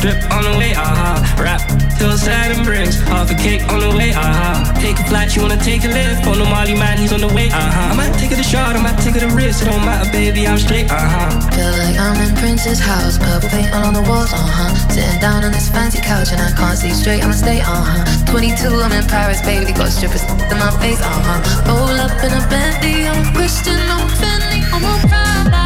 drip on the way. Uh-huh. Rap till Saturn brings half a cake on the way. Uh-huh. Take a flight, you wanna take a lift? On the Molly man, he's on the way, aha. I might take it a shot, I might take it a risk. It don't matter, baby, I'm straight, aha. Feel like I'm in Prince's house, purple paint all on the walls, uh huh. Sitting down on this fancy couch and I can't see straight, I'ma stay, uh huh. 22, I'm in Paris, baby, got strippers in my face, uh huh. Roll up in a Bentley, I'm Christian, I'm Fendi, I'm a.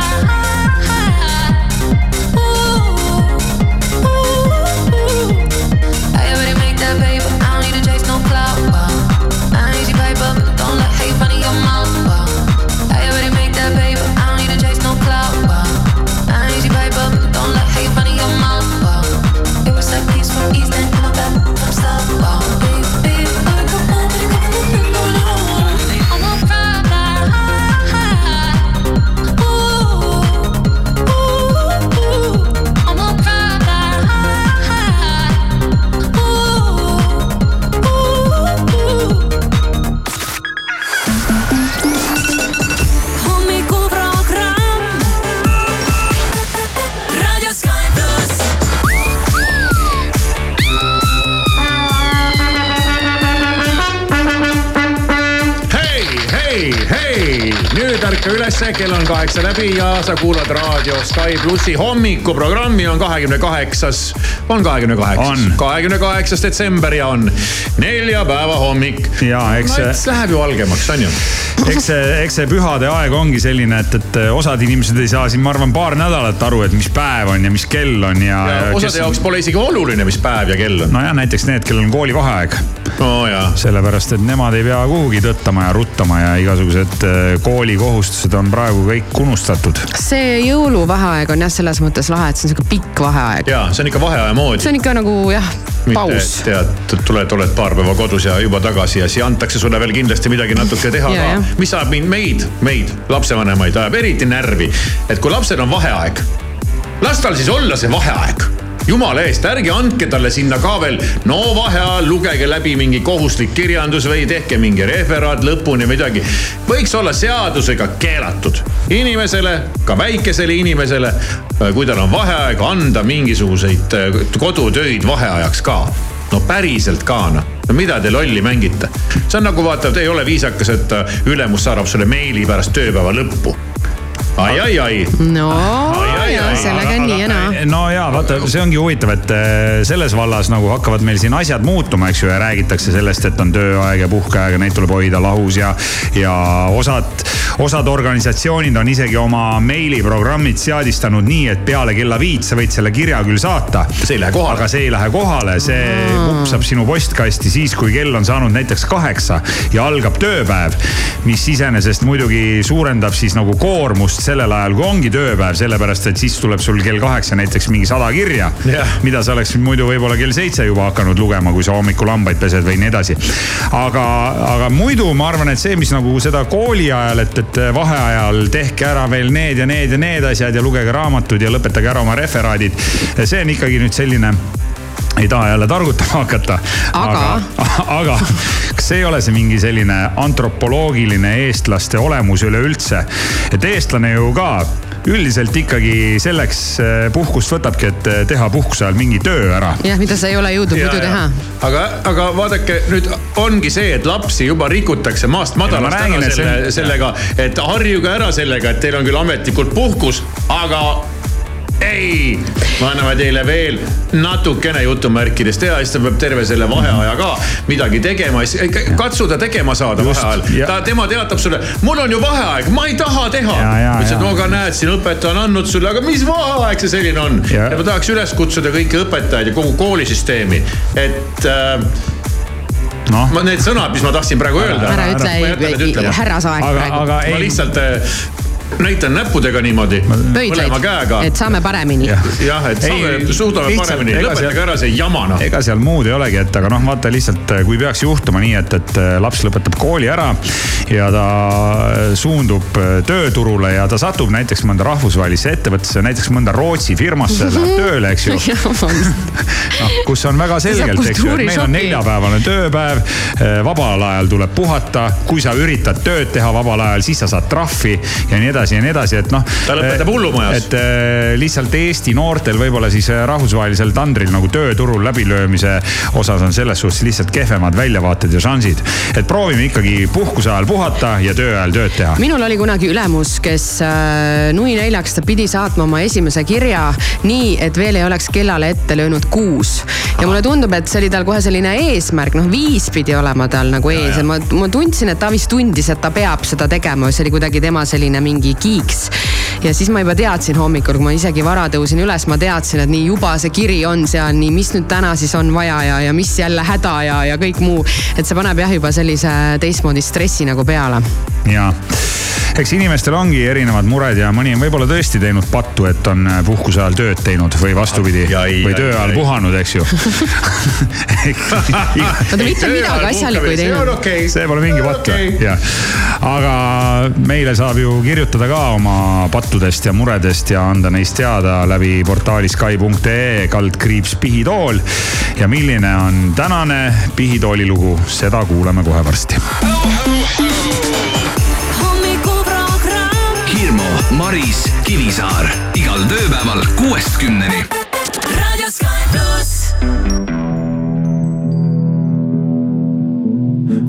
ülesse, kell on kaheksa läbi ja sa kuulad raadio Sky plussi hommikuprogrammi on kahekümne kaheksas, on kahekümne kaheksas On., kahekümne kaheksas detsember ja on neljapäeva hommik. ja eks Läheb ju valgemaks, on ju? Eks see, eks see pühade aeg ongi selline, et, et osad inimesed ei saa siin, ma arvan, paar nädalat aru, et mis päev on ja mis kell on ja, ja osade jaoks pole isegi oluline, mis päev ja kell on. nojah, näiteks need, kellel on koolivaheaeg, no jaa, sellepärast et nemad ei pea kuhugi tõttama ja ruttama ja igasugused äh, koolikohustused on praegu kõik unustatud. see jõuluvaheaeg on jah, selles mõttes lahe, et see on sihuke pikk vaheaeg. jaa, see on ikka vaheaja moodi see on ikka nagu jah, paus. tead, tuled, oled paar päeva kodus ja juba tagasi ja siis antakse sulle veel kindlasti midagi natuke teha ka mis ajab mind, meid, meid, lapsevanemaid ajab eriti närvi, et kui lapsel on vaheaeg, las tal siis olla see vaheaeg jumala eest, ärge andke talle sinna ka veel, no vaheajal lugege läbi mingi kohustuslik kirjandus või tehke mingi referaat lõpuni midagi. võiks olla seadusega keelatud inimesele, ka väikesele inimesele, kui tal on vaheaeg, anda mingisuguseid äh, kodutöid vaheajaks ka no päriselt ka noh, no mida te lolli mängite? see on nagu vaata, ei ole viisakas, et äh, ülemus saadab sulle meili pärast tööpäeva lõppu ai, ai, ai. no Ai, ai, ja ai, sellega on nii ja naa. no ja vaata, see ongi huvitav, et äh, selles vallas nagu hakkavad meil siin asjad muutuma, eks ju, ja räägitakse sellest, et on tööaeg ja puhkeaeg ja neid tuleb hoida lahus ja, ja osad, osad organisatsioonid on isegi oma meiliprogrammid seadistanud nii, et peale kella viit sa võid selle kirja küll saata. See ei lähe kohale. aga see ei lähe kohale, see vupsab sinu postkasti siis, kui kell on saanud näiteks kaheksa ja algab tööpäev. mis iseenesest muidugi suurendab siis nagu koormust sellel ajal, kui ongi tööpäev, sellepärast et siis tuleb sul kell kaheksa näiteks mingi sada kirja Jah. mida sa oleksid muidu võib-olla kell seitse juba hakanud lugema, kui sa hommikul hambaid pesed või nii edasi. aga, aga muidu ma arvan, et see, mis nagu seda kooli ajal, et, et vaheajal tehke ära veel need ja need ja need asjad ja lugege raamatud ja lõpetage ära oma referaadid. see on ikkagi nüüd selline ei taha jälle targutama hakata. Aga? aga kas ei ole see mingi selline antropoloogiline eestlaste olemus üleüldse, et eestlane ju ka üldiselt ikkagi selleks eh, puhkust võtabki, et eh, teha puhkuse ajal mingi töö ära. jah, mida sa ei ole jõudnud muidu teha. aga, aga vaadake nüüd ongi see, et lapsi juba rikutakse maast madalast ma räägin, ära selle sellega, et harjuge ära sellega, et teil on küll ametlikult puhkus, aga ei, me anname teile veel natukene jutumärkides teha, siis ta peab terve selle vaheaja ka midagi tegema, katsuda tegema saada Just, vaheajal ja-. ta, tema teatab sulle, mul on ju vaheaeg, ma ei taha teha. Ja, ja, ütles, et ja. no aga näed, siin õpetaja on andnud sulle, aga mis vaheaeg see selline on? Ja- ma tahaks üles kutsuda kõiki õpetajaid ja kogu koolisüsteemi, et äh, noh, ma need sõnad, mis ma tahtsin praegu öelda. ära ma ütle härrasaeg aga, praegu. aga ma ei. lihtsalt äh, näitan näppudega niimoodi, mõlema käega. et saame paremini. jah, et saame suudame lihtsalt, paremini, lõpetage ära see jama noh. ega seal muud ei olegi, et aga noh, vaata lihtsalt, kui peaks juhtuma nii, et, et laps lõpetab kooli ära ja ta suundub tööturule ja ta satub näiteks mõnda rahvusvahelisse ettevõttesse, näiteks mõnda Rootsi firmasse läheb tööle, eks ju. noh, kus on väga selgelt, eks ju, et meil on neljapäevane tööpäev. vabal ajal tuleb puhata, kui sa üritad tööd teha vabal ajal, siis sa saad trahvi ja nii edasi ja nii edasi, et noh. ta lõpetab hullumajas. et äh, lihtsalt Eesti noortel võib-olla siis äh, rahvusvahelisel tandril nagu tööturul läbilöömise osas on selles suhtes lihtsalt kehvemad väljavaated ja šansid. et proovime ikkagi puhkuse ajal puhata ja töö ajal tööd teha. minul oli kunagi ülemus, kes nui neljaks ta pidi saatma oma esimese kirja nii, et veel ei oleks kellale ette löönud kuus. ja mulle tundub, et see oli tal kohe selline eesmärk, noh viis pidi olema tal nagu ees ja ma, ma tundsin, et ta vist tundis, et ta peab seda tegema, see oli kuidagi tema selline mingi kiiks. ja siis ma juba teadsin hommikul, kui ma isegi vara tõusin üles, ma teadsin, et nii juba see kiri on seal, nii mis nüüd täna siis on vaja ja, ja mis jälle häda ja, ja kõik muu. et see paneb jah juba sellise teistmoodi stressi nagu peale. ja eks inimestel ongi erinevad mured ja mõni on võib-olla tõesti teinud pattu, et on puhkuse ajal tööd teinud või vastupidi. või töö ajal puhanud, eks ju oota, mitte midagi asjalikku ei teinud. Okay. see pole mingi patt või okay.? jah. aga meile saab ju kirjutada ka oma pattudest ja muredest ja anda neist teada läbi portaali Sky.ee kaldkriips Pihitool. ja milline on tänane Pihitooli lugu, seda kuuleme kohe varsti. Hommikuprogramm Hirmu, Maris, Kivisaar igal tööpäeval kuuest kümneni. raadio Sky pluss.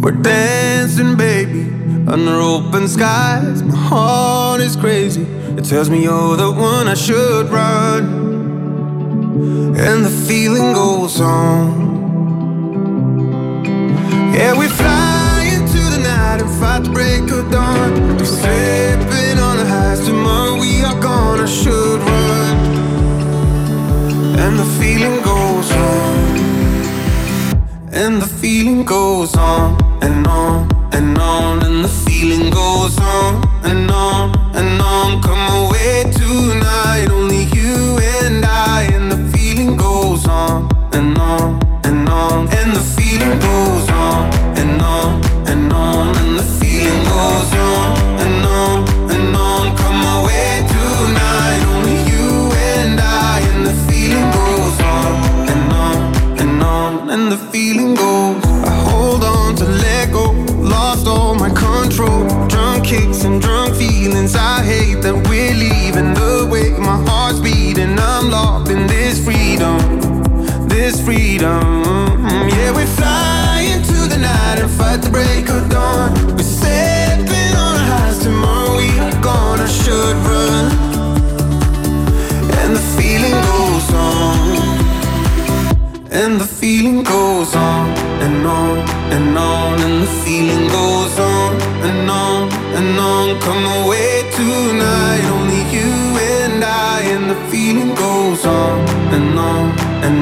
We're dancing, baby, under open skies. My heart is crazy. It tells me you're the one I should run. And the feeling goes on. Yeah, we fly into the night and fight the break of dawn. We're slipping on the highs. Tomorrow we are gone. I should run. And the feeling goes on. And the feeling goes on and on and on, and the feeling goes on and on and on. Come away tonight, only you and I, and the feeling goes on and on and on, and the feeling goes on and on and on, and the feeling goes on feeling goes.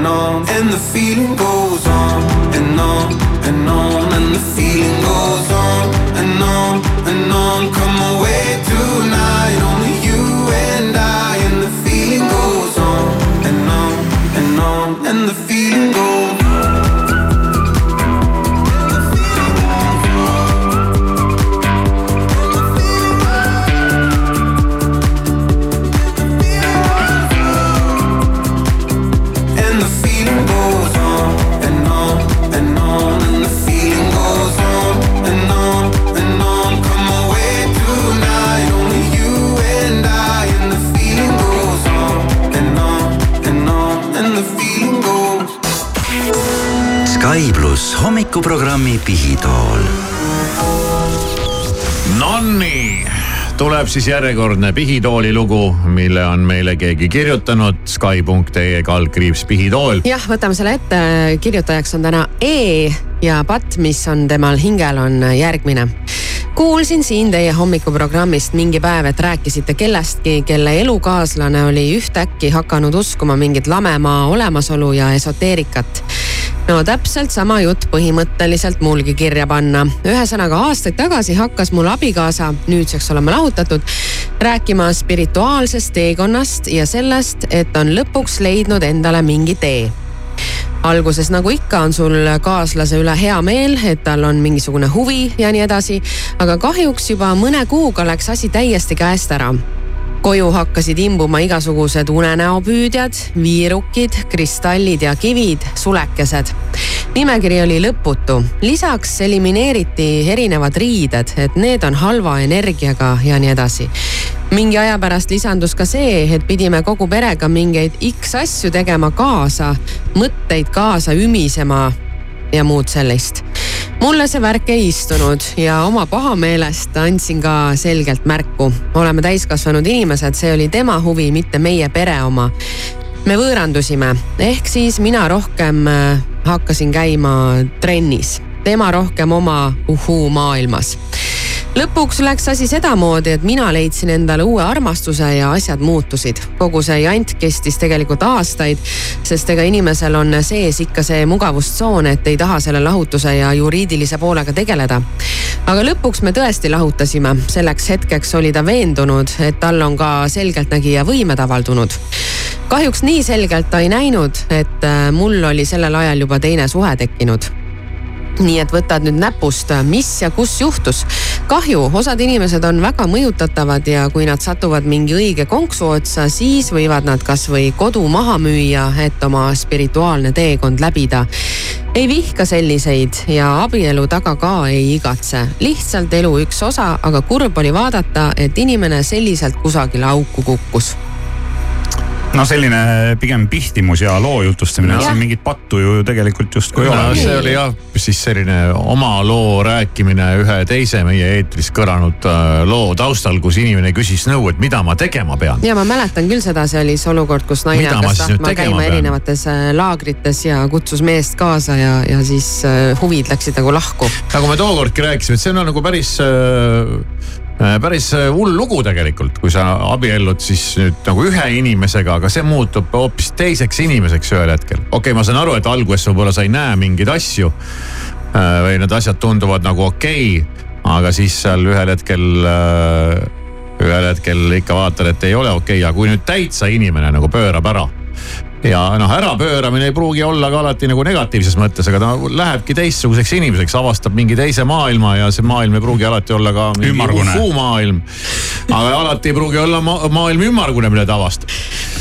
On and on, and the hommikuprogrammi Pihitool Nonii, tuleb siis järjekordne Pihitooli lugu, mille on meile keegi kirjutanud. Sky.ee kaldkriips Pihitool. jah, võtame selle ette, kirjutajaks on täna E ja patt, mis on temal hingel, on järgmine. kuulsin siin teie hommikuprogrammist mingi päev, et rääkisite kellestki, kelle elukaaslane oli ühtäkki hakanud uskuma mingit lamemaa olemasolu ja esoteerikat no täpselt sama jutt põhimõtteliselt mulgi kirja panna. ühesõnaga aastaid tagasi hakkas mul abikaasa, nüüdseks oleme lahutatud, rääkima spirituaalsest teekonnast ja sellest, et on lõpuks leidnud endale mingi tee alguses nagu ikka on sul kaaslase üle hea meel, et tal on mingisugune huvi ja nii edasi. aga kahjuks juba mõne kuuga läks asi täiesti käest ära koju hakkasid imbuma igasugused unenäopüüdjad, viirukid, kristallid ja kivid, sulekesed. nimekiri oli lõputu, lisaks elimineeriti erinevad riided, et need on halva energiaga ja nii edasi. mingi aja pärast lisandus ka see, et pidime kogu perega mingeid X asju tegema kaasa, mõtteid kaasa ümisema ja muud sellist. mulle see värk ei istunud ja oma pahameelest andsin ka selgelt märku. oleme täiskasvanud inimesed, see oli tema huvi, mitte meie pere oma. me võõrandusime, ehk siis mina rohkem äh, hakkasin käima trennis, tema rohkem oma uhuu maailmas lõpuks läks asi sedamoodi, et mina leidsin endale uue armastuse ja asjad muutusid. kogu see jant kestis tegelikult aastaid, sest ega inimesel on sees ikka see mugavustsoon, et ei taha selle lahutuse ja juriidilise poolega tegeleda. aga lõpuks me tõesti lahutasime, selleks hetkeks oli ta veendunud, et tal on ka selgeltnägija võimed avaldunud kahjuks nii selgelt ta ei näinud, et äh, mul oli sellel ajal juba teine suhe tekkinud nii et võtad nüüd näpust, mis ja kus juhtus. kahju, osad inimesed on väga mõjutatavad ja kui nad satuvad mingi õige konksu otsa, siis võivad nad kasvõi kodu maha müüa, et oma spirituaalne teekond läbida. ei vihka selliseid ja abielu taga ka ei igatse. lihtsalt elu üks osa, aga kurb oli vaadata, et inimene selliselt kusagile auku kukkus no selline pigem pihtimus ja loo jutustamine, siin mingit pattu ju tegelikult justkui ei no, ole. see oli jah, siis selline oma loo rääkimine ühe teise meie eetris kõlanud äh, loo taustal, kus inimene küsis nõu, et mida ma tegema pean. ja ma mäletan küll seda, see oli see olukord, kus naine Mida ma hakkas tahtma käima pean? erinevates äh, laagrites ja kutsus meest kaasa ja, ja siis äh, huvid läksid nagu lahku. nagu me tookordki rääkisime, et see on nagu päris päris äh, hull lugu tegelikult, kui sa abiellud siis nüüd nagu ühe inimesega, aga see muutub hoopis teiseks inimeseks ühel hetkel. okei okay,, ma saan aru, et alguses võib-olla sa ei näe mingeid asju äh, või need asjad tunduvad nagu okei okay, aga siis seal ühel hetkel äh, ühel hetkel ikka vaatad, et ei ole okei okay. ja kui nüüd täitsa inimene nagu pöörab ära ja noh, ärapööramine ei pruugi olla ka alati nagu negatiivses mõttes, aga ta lähebki teistsuguseks inimeseks, avastab mingi teise maailma ja see maailm ei pruugi alati olla ka mingi Ümmargune. uhuu-maailm. aga alati ei pruugi olla ma maailm ümmargune, mille ta avastab.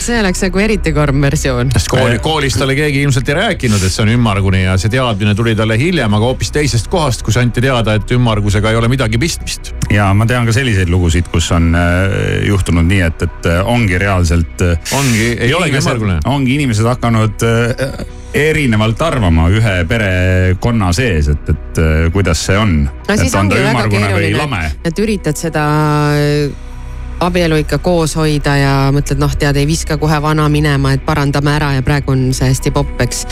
see oleks nagu eriti karm versioon. sest kooli, koolis talle keegi ilmselt ei rääkinud, et see on ümmargune ja see teadmine tuli talle hiljem, aga hoopis teisest kohast, kus anti teada, et ümmargusega ei ole midagi pistmist. ja ma tean ka selliseid lugusid, kus on äh, juhtunud nii, et, et äh, ongi reaalselt. ongi, ei olegi ümmargune. ongi inimesed hakanud äh, erinevalt arvama ühe perekonna sees, et, et äh, kuidas see on. no et on ta ümmargune või lame. et üritad seda äh, abielu ikka koos hoida ja mõtled, noh, tead, ei viska kohe vana minema, et parandame ära ja praegu on see hästi popp, eks.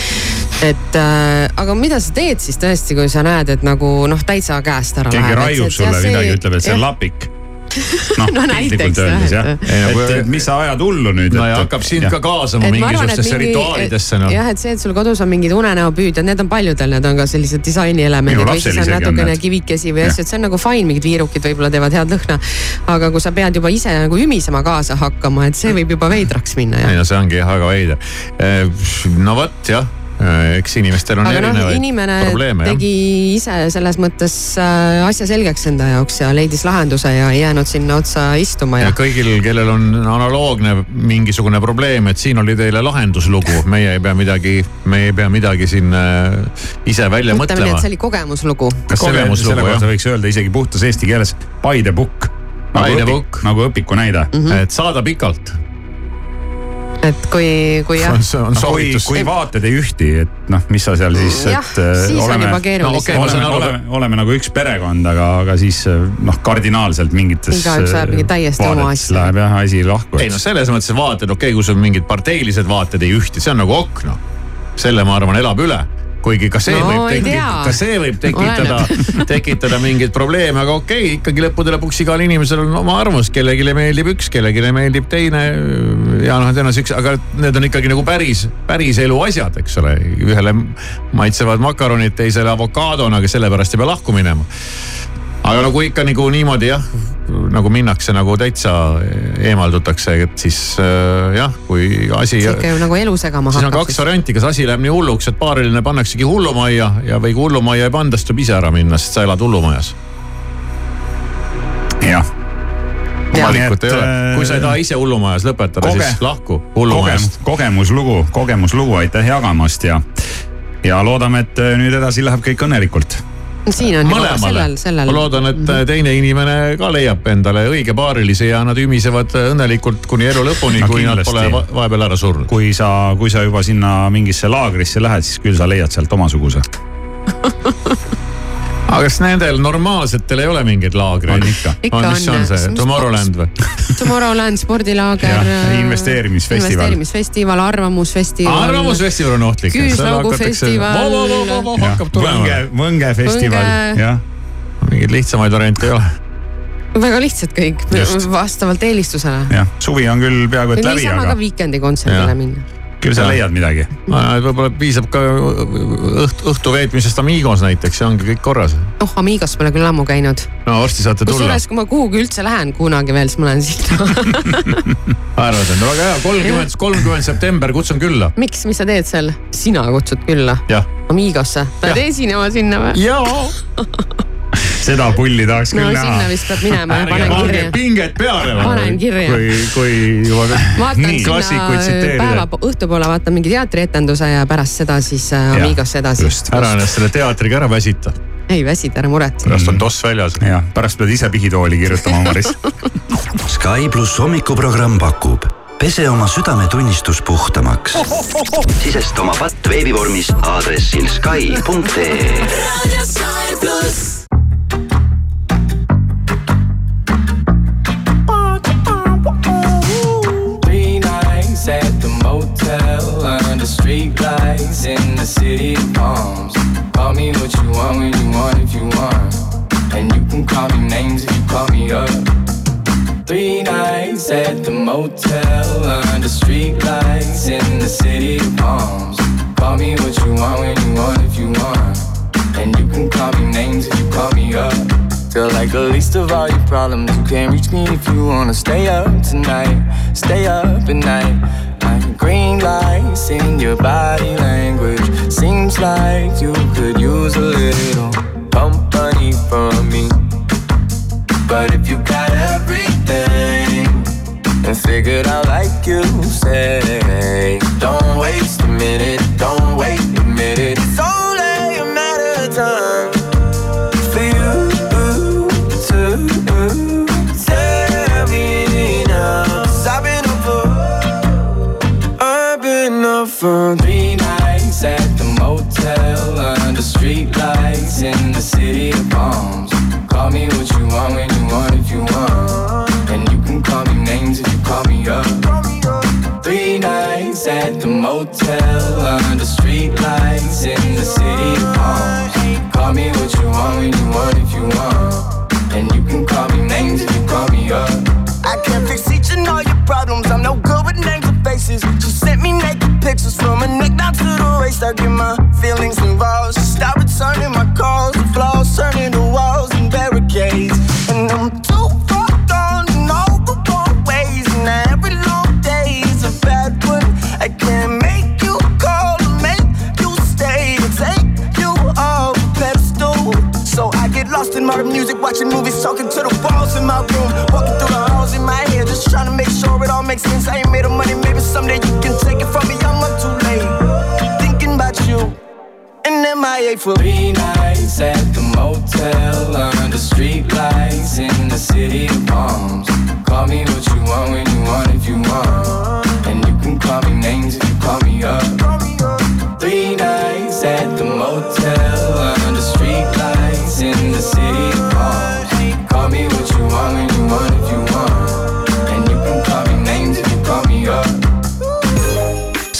et äh, aga mida sa teed siis tõesti, kui sa näed, et nagu noh, täitsa käest ära keegi läheb. raiub sulle midagi, ütleb, et see on lapik. noh No piltlikult näiteks, öeldes jah, jah, et, et mis sa ajad hullu nüüd. no ja hakkab sind ka kaasama mingisugustesse mingi- rituaalidesse noh. jah, et see, et sul kodus on mingid unenäopüüdjad, need on paljudel, need on ka sellised disainielemendid või siis on natukene kivikesi või asju, et see on nagu fine, mingid viirukid võib-olla teevad head lõhna. aga kui sa pead juba ise nagu ümisema kaasa hakkama, et see võib juba veidraks minna ei no see ongi jah väga veider. no vot jah, eks inimestel on aga noh, erinevaid inimene probleeme jah. tegi ise selles mõttes äh, asja selgeks enda jaoks ja leidis lahenduse ja ei jäänud sinna otsa istuma ja ja kõigil, kellel on analoogne mingisugune probleem, et siin oli teile lahenduslugu, meie ei pea midagi, me ei pea midagi siin äh, ise välja nii, mõtlema et see oli kogemuslugu. kogemuslugu, selle jah. kohta võiks öelda isegi puhtas eesti keeles by the book. Nagu õpik, nagu õpiku näide mm. Mhm. et saada pikalt. Et kui, kui jah see on No, kui, soovitus. kui vaated ei ühti, et noh, mis sa seal siis, jah, et äh, siis on oleme, juba keerulisem no saan oleme, oleme, oleme nagu üks perekond, aga, aga siis äh, noh, kardinaalselt mingites. Igaüks ajab mingi täiesti oma asja. Läheb jah asi lahku. ei no selles mõttes vaated, okei okay,, kui sul mingid parteilised vaated ei ühti, see on nagu ok noh. selle ma arvan, elab üle kuigi ka see No võib tekitada, ka see võib tekitada, tekitada mingeid probleeme, aga okei okay,, ikkagi lõppude lõpuks igal inimesel on oma arvamus, kellelegi meeldib üks, kellelegi meeldib teine. ja noh, tõenäoliselt aga need on ikkagi nagu päris, päris elu asjad, eks ole. ühele maitsevad makaronid, teisele avokaadona, aga sellepärast ei pea lahku minema aga no kui ikka nagu niimoodi jah, nagu minnakse nagu täitsa eemaldutakse, et siis äh, jah, kui asi. see ikka ju nagu elu segama siis on hakkab. kaks varianti, kas asi läheb nii hulluks, et paariline pannaksegi hullumajja ja, või kui hullumajja ei panda, siis tuleb ise ära minna, sest sa elad hullumajas. jah. valikut ei ole, äh, kui sa ei taha ise hullumajas lõpetada Koge- siis lahku kogem, hullumajast. kogemuslugu, kogemuslugu, aitäh jagamast ja, ja loodame, et äh, nüüd edasi läheb kõik õnnelikult. Siin on juba mõlemale sellel, sellel. ma loodan, et äh, teine inimene ka leiab endale õige paarilise ja nad ümisevad õnnelikult kuni elu lõpuni No kui nad kindlasti. pole va- vahepeal ära surnud. kui sa, kui sa juba sinna mingisse laagrisse lähed, siis küll sa leiad sealt omasuguse. aga kas nendel normaalsetel ei ole mingeid laagreid On ikka. Ikka on, mis see on. see, Tomorrowland või? Tomorrowland spordilaager Jah,. investeerimisfestival. investeerimisfestival, arvamusfestival. arvamusfestival on ohtlik. Küüslaugu festival. hakkab tulema Võnge, Võnge festival, Võnge- jah. mingeid lihtsamaid variante ei ole. väga lihtsad kõik vastavalt eelistusele. jah, suvi on küll peaaegu et läbi, niisama ka aga Weekend'i kontserdile minna. Küll sa leiad midagi. võib-olla piisab ka õht, õhtu veetmisest Amigos näiteks ja ongi kõik korras. oh, Amigos pole küll ammu käinud. no varsti saate tulla. kusjuures, kui ma kuhugi üldse lähen kunagi veel, siis ma lähen sinna. arvad, et no väga hea, kolmkümmend, kolmkümmend september, kutsun külla. miks, mis sa teed seal? sina kutsud külla jah. Amigosse, lähed esinema sinna või? jaa. seda pulli tahaks no küll sinna näha. vist peab minema ja panen kirja. pinget peale. panen kirja. kui, kui juba vaatan nii sinna päeva õhtupoole vaatan mingi teatrietenduse ja pärast seda siis äh, Jah, Amigosse edasi. just. ära ennast selle teatriga ära väsita, ei väsita, ära muretse. pärast on toss väljas. jah, pärast pead ise pihitooli kirjutama, Maris. Sky pluss hommikuprogramm pakub pese oma südametunnistus puhtamaks. sisesta oma patt veebivormis aadressil Sky.ee under streetlights in the city of palms. Call me what you want when you want if you want, and you can call me names if you call me up. Three nights at the motel under streetlights in the city of palms. Call me what you want when you want if you want, and you can call me names if you call me up. Feel like the least of all your problems. You can't reach me if you wanna stay up tonight. Stay up at night. Green lights in your body language. Seems like you could use a little company from me. But if you got everything and figured out like you say, don't waste a minute, don't wait a minute. It's only at the motel under streetlights in the city of. Call me what you want when you want if you want, and you can call me names if you call me up. I can't fix each and all your problems. I'm no good with names and faces. She sent me naked pictures from neck down to the waist. I get my feelings involved. She stopped returning my calls. The flaws turning to walls and barricades. And I'm my music, watching movies, talking to the walls in my room, walking through the halls in my head, just trying to make sure it all makes sense. I ain't made of money, maybe someday you can take it from me. I'm up too late, thinking about you. And MIA for three nights at the motel under streetlights in the city of palms. Call me what you want when you want if you want, and you can call me names if you call me up.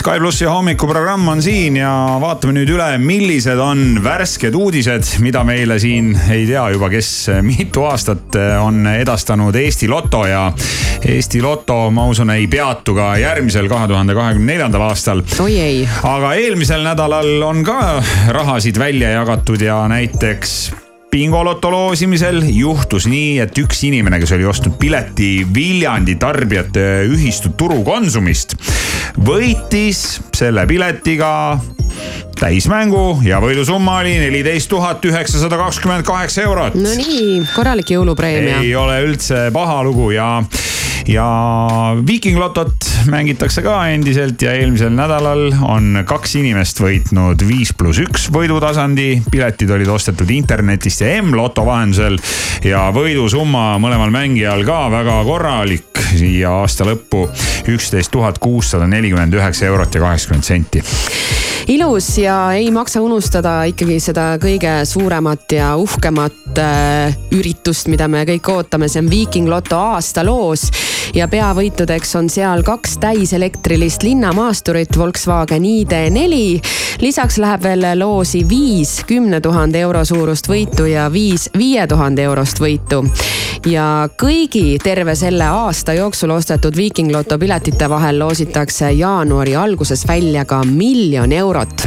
Sky plussi hommikuprogramm on siin ja vaatame nüüd üle, millised on värsked uudised, mida meile siin ei tea juba, kes mitu aastat on edastanud Eesti Loto ja Eesti Loto, ma usun, ei peatu ka järgmisel, kahe tuhande kahekümne neljandal aastal. oi ei. aga eelmisel nädalal on ka rahasid välja jagatud ja näiteks bingoloto loosimisel juhtus nii, et üks inimene, kes oli ostnud pileti Viljandi tarbijate ühistu Turu Konsumist, võitis selle piletiga täismängu ja võidusumma oli neliteist tuhat üheksasada kakskümmend kaheksa eurot no nii, korralik jõulupreemia. ei ole üldse paha lugu ja ja Viiking Lotot mängitakse ka endiselt ja eelmisel nädalal on kaks inimest võitnud viis pluss üks võidutasandi. piletid olid ostetud internetist ja M-loto vahendusel. Ja võidusumma mõlemal mängijal ka väga korralik ja aasta lõppu. Üksteist tuhat kuussada nelikümmend üheksa eurot ja kaheksakümmend senti ilus ja ei maksa unustada ikkagi seda kõige suuremat ja uhkemat äh, üritust, mida me kõik ootame, see on Viiking Loto aastaloos. ja peavõitudeks on seal kaks täiselektrilist linnamaasturit Volkswagen ID4. lisaks läheb veel loosi viis kümne tuhande euro suurust võitu ja viis viie tuhande eurost võitu. ja kõigi terve selle aasta jooksul ostetud Viiking Loto piletite vahel loositakse jaanuari alguses välja ka miljon eurot eurot.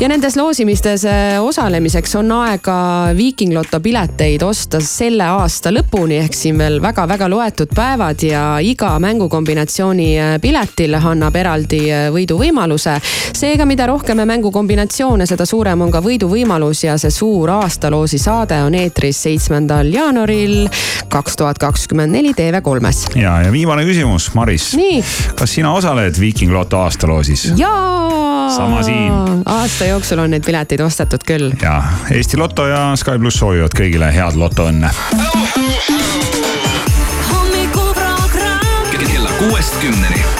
ja nendes loosimistes äh, osalemiseks on aega Viiking Loto pileteid osta selle aasta lõpuni ehk siin veel väga-väga loetud päevad ja iga mängukombinatsiooni äh, piletil annab eraldi äh, võiduvõimaluse. seega, mida rohkem mängukombinatsioone, seda suurem on ka võiduvõimalus ja see suur aastaloosi saade on eetris seitsmendal jaanuaril kaks tuhat kakskümmend neli TV3-s. ja, ja viimane küsimus, Maris. kas sina osaled Viiking Loto aastaloosis? jaa sama siin. aasta jooksul on neid pileteid ostetud küll. ja Eesti Loto ja Sky pluss soovivad kõigile head lotoõnne. hommikuprogramm. kella kuuest kümneni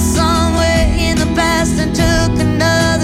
somewhere in the past and took another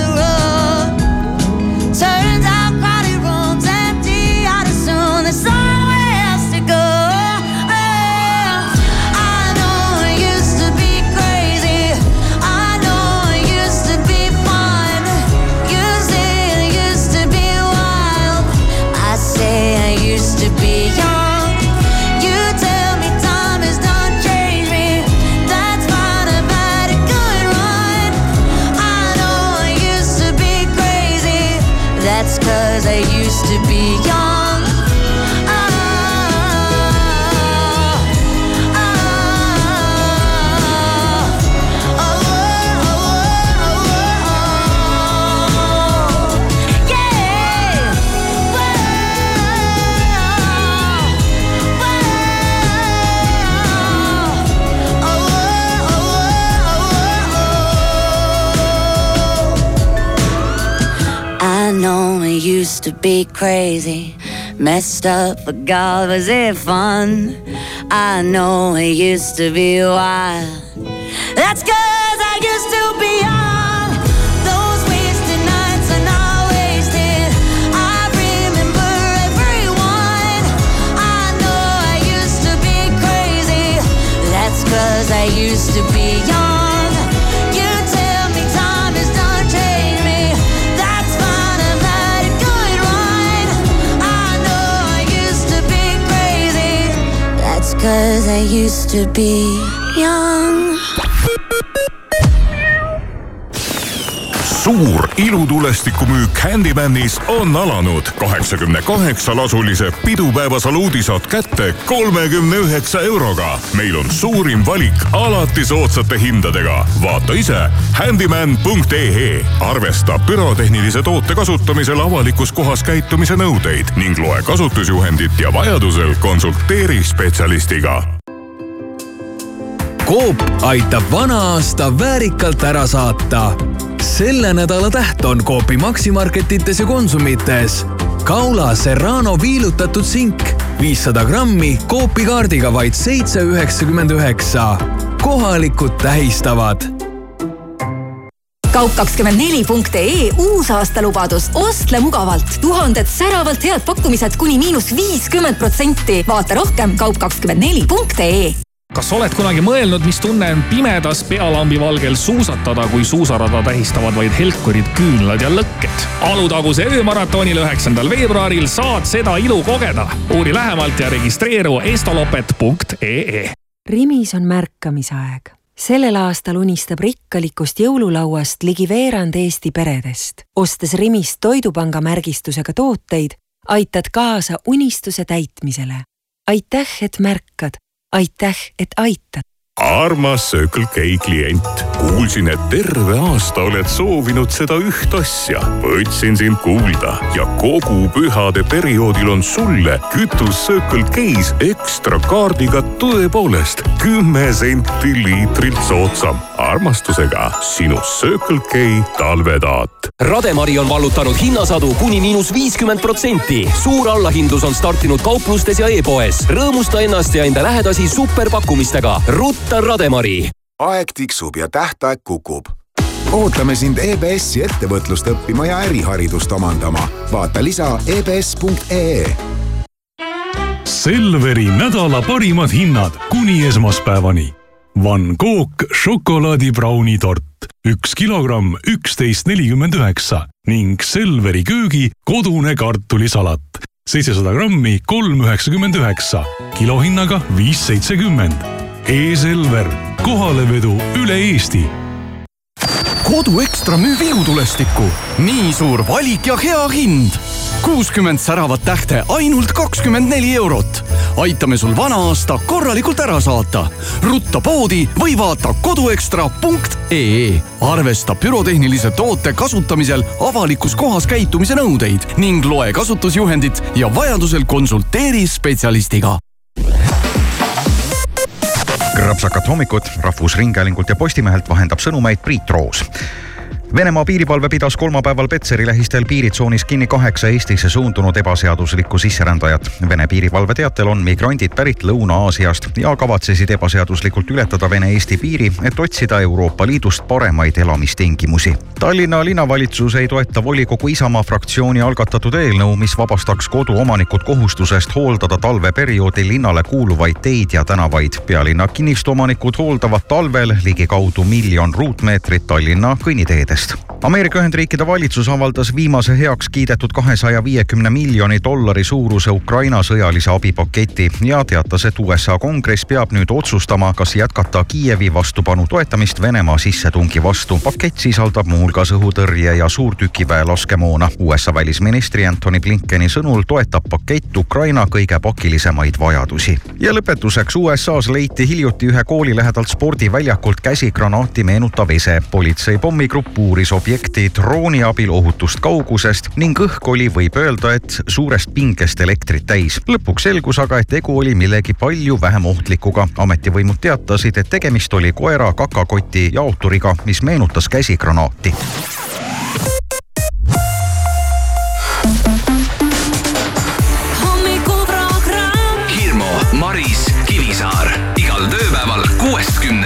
used to be crazy, messed up, but God, was it fun? I know I used to be wild. That's cause I used to be young. Those wasted nights are not wasted. I remember everyone. I know I used to be crazy. That's cause I used to be young. Cause I used to be young. Suur ilutulestikumüük Handymanis on alanud. kaheksakümne kaheksa lasulise pidupäeva saluudi saad kätte kolmekümne üheksa euroga. meil on suurim valik alati soodsate hindadega. vaata ise handyman.ee. arvesta pürotehnilise toote kasutamisel avalikus kohas käitumise nõudeid ning loe kasutusjuhendit ja vajadusel konsulteeri spetsialistiga Coop aitab vana aasta väärikalt ära saata. Selle nädala täht on Coopi Maximarketites ja Konsumites. Kaula Serrano viilutatud sink, viissada grammi Coopi kaardiga vaid seitse üheksakümmend üheksa. kohalikud tähistavad kaup24.ee uusaastalubadus, ostle mugavalt, tuhanded säravalt head pakkumised kuni miinus viiskümmend protsenti. vaata rohkem kaup24.ee kas oled kunagi mõelnud, mis tunne on pimedas pealambi valgel suusatada, kui suusarada tähistavad vaid helkurid, küünlad ja lõkked? Alutaguse öömaratonil üheksandal veebruaril saad seda ilu kogeda. uuri lähemalt ja registreeru estolopet.ee. Rimis on märkamisaeg. sellel aastal unistab rikkalikust jõululauast ligi veerand Eesti peredest. ostes Rimist Toidupanga märgistusega tooteid, aitad kaasa unistuse täitmisele. aitäh, et märkad aitäh, et aitad. Armas Circle K klient, kuulsin, et terve aasta oled soovinud seda üht asja. võtsin sind kuulda ja kogu pühade perioodil on sulle kütus Circle K-s ekstra kaardiga tõepoolest kümme senti liitrilt soodsam. armastusega sinu Circle K talvetaat. Rademari on vallutanud hinnasadu kuni miinus viiskümmend protsenti. suur allahindlus on startinud kauplustes ja e-poes. rõõmusta ennast ja enda lähedasi superpakkumistega. Rutta Rademari. aeg tiksub ja tähtaeg kukub. ootame sind EBS-i ettevõtlust õppima ja äriharidust omandama. vaata lisa E ebs.ee. Selveri nädala parimad hinnad kuni esmaspäevani. Van Gogh šokolaadibrauni tort, üks kilogramm, üksteist nelikümmend üheksa ning Selveri köögi kodune kartulisalat, seitsesada grammi, kolm üheksakümmend üheksa, kilohinnaga viis seitsekümmend. E-Selver, kohalevedu üle Eesti kodu Ekstra müüb ilutulestikku. nii suur valik ja hea hind. kuuskümmend säravat tähte ainult kakskümmend neli eurot. aitame sul vana aasta korralikult ära saata. rutta poodi või vaata koduekstra.ee. arvesta pürotehnilise toote kasutamisel avalikus kohas käitumise nõudeid ning loe kasutusjuhendit ja vajadusel konsulteeri spetsialistiga krapsakat hommikut Rahvusringhäälingult ja Postimehelt vahendab sõnumeid Priit Roos. Venemaa piirivalve pidas kolmapäeval Petseri lähistel piiritsoonis kinni kaheksa Eestisse suundunud ebaseaduslikku sisserändajat. Vene piirivalve teatel on migrandid pärit Lõuna-Aasiast ja kavatsesid ebaseaduslikult ületada Vene-Eesti piiri, et otsida Euroopa Liidust paremaid elamistingimusi. Tallinna linnavalitsus ei toeta volikogu Isamaa fraktsiooni algatatud eelnõu, mis vabastaks koduomanikud kohustusest hooldada talveperioodil linnale kuuluvaid teid ja tänavaid. pealinna kinnistuomanikud hooldavad talvel ligikaudu miljon ruutmeetrit Tallinna kõnniteedest. Ameerika Ühendriikide valitsus avaldas viimase heaks kiidetud kahesaja viiekümne miljoni dollari suuruse Ukraina sõjalise abipaketi ja teatas, et USA kongress peab nüüd otsustama, kas jätkata Kiievi vastupanu toetamist Venemaa sissetungi vastu. pakett sisaldab muuhulgas õhutõrje ja suurtükiväe laskemoona. USA välisministri Antony Blinkeni sõnul toetab pakett Ukraina kõige pakilisemaid vajadusi. ja lõpetuseks USA-s leiti hiljuti ühe kooli lähedalt spordiväljakult käsigranaati meenutav ese. politsei pommigrupp uuris objekti drooni abil ohutust kaugusest ning õhk oli, võib öelda, et suurest pingest elektrit täis. lõpuks selgus aga, et tegu oli millegi palju vähem ohtlikuga. ametivõimud teatasid, et tegemist oli koera kakakoti jaoturiga, mis meenutas käsigranaati. hommikuprogramm. Hirmu, Maris, Kivisaar igal tööpäeval kuuest kümneni.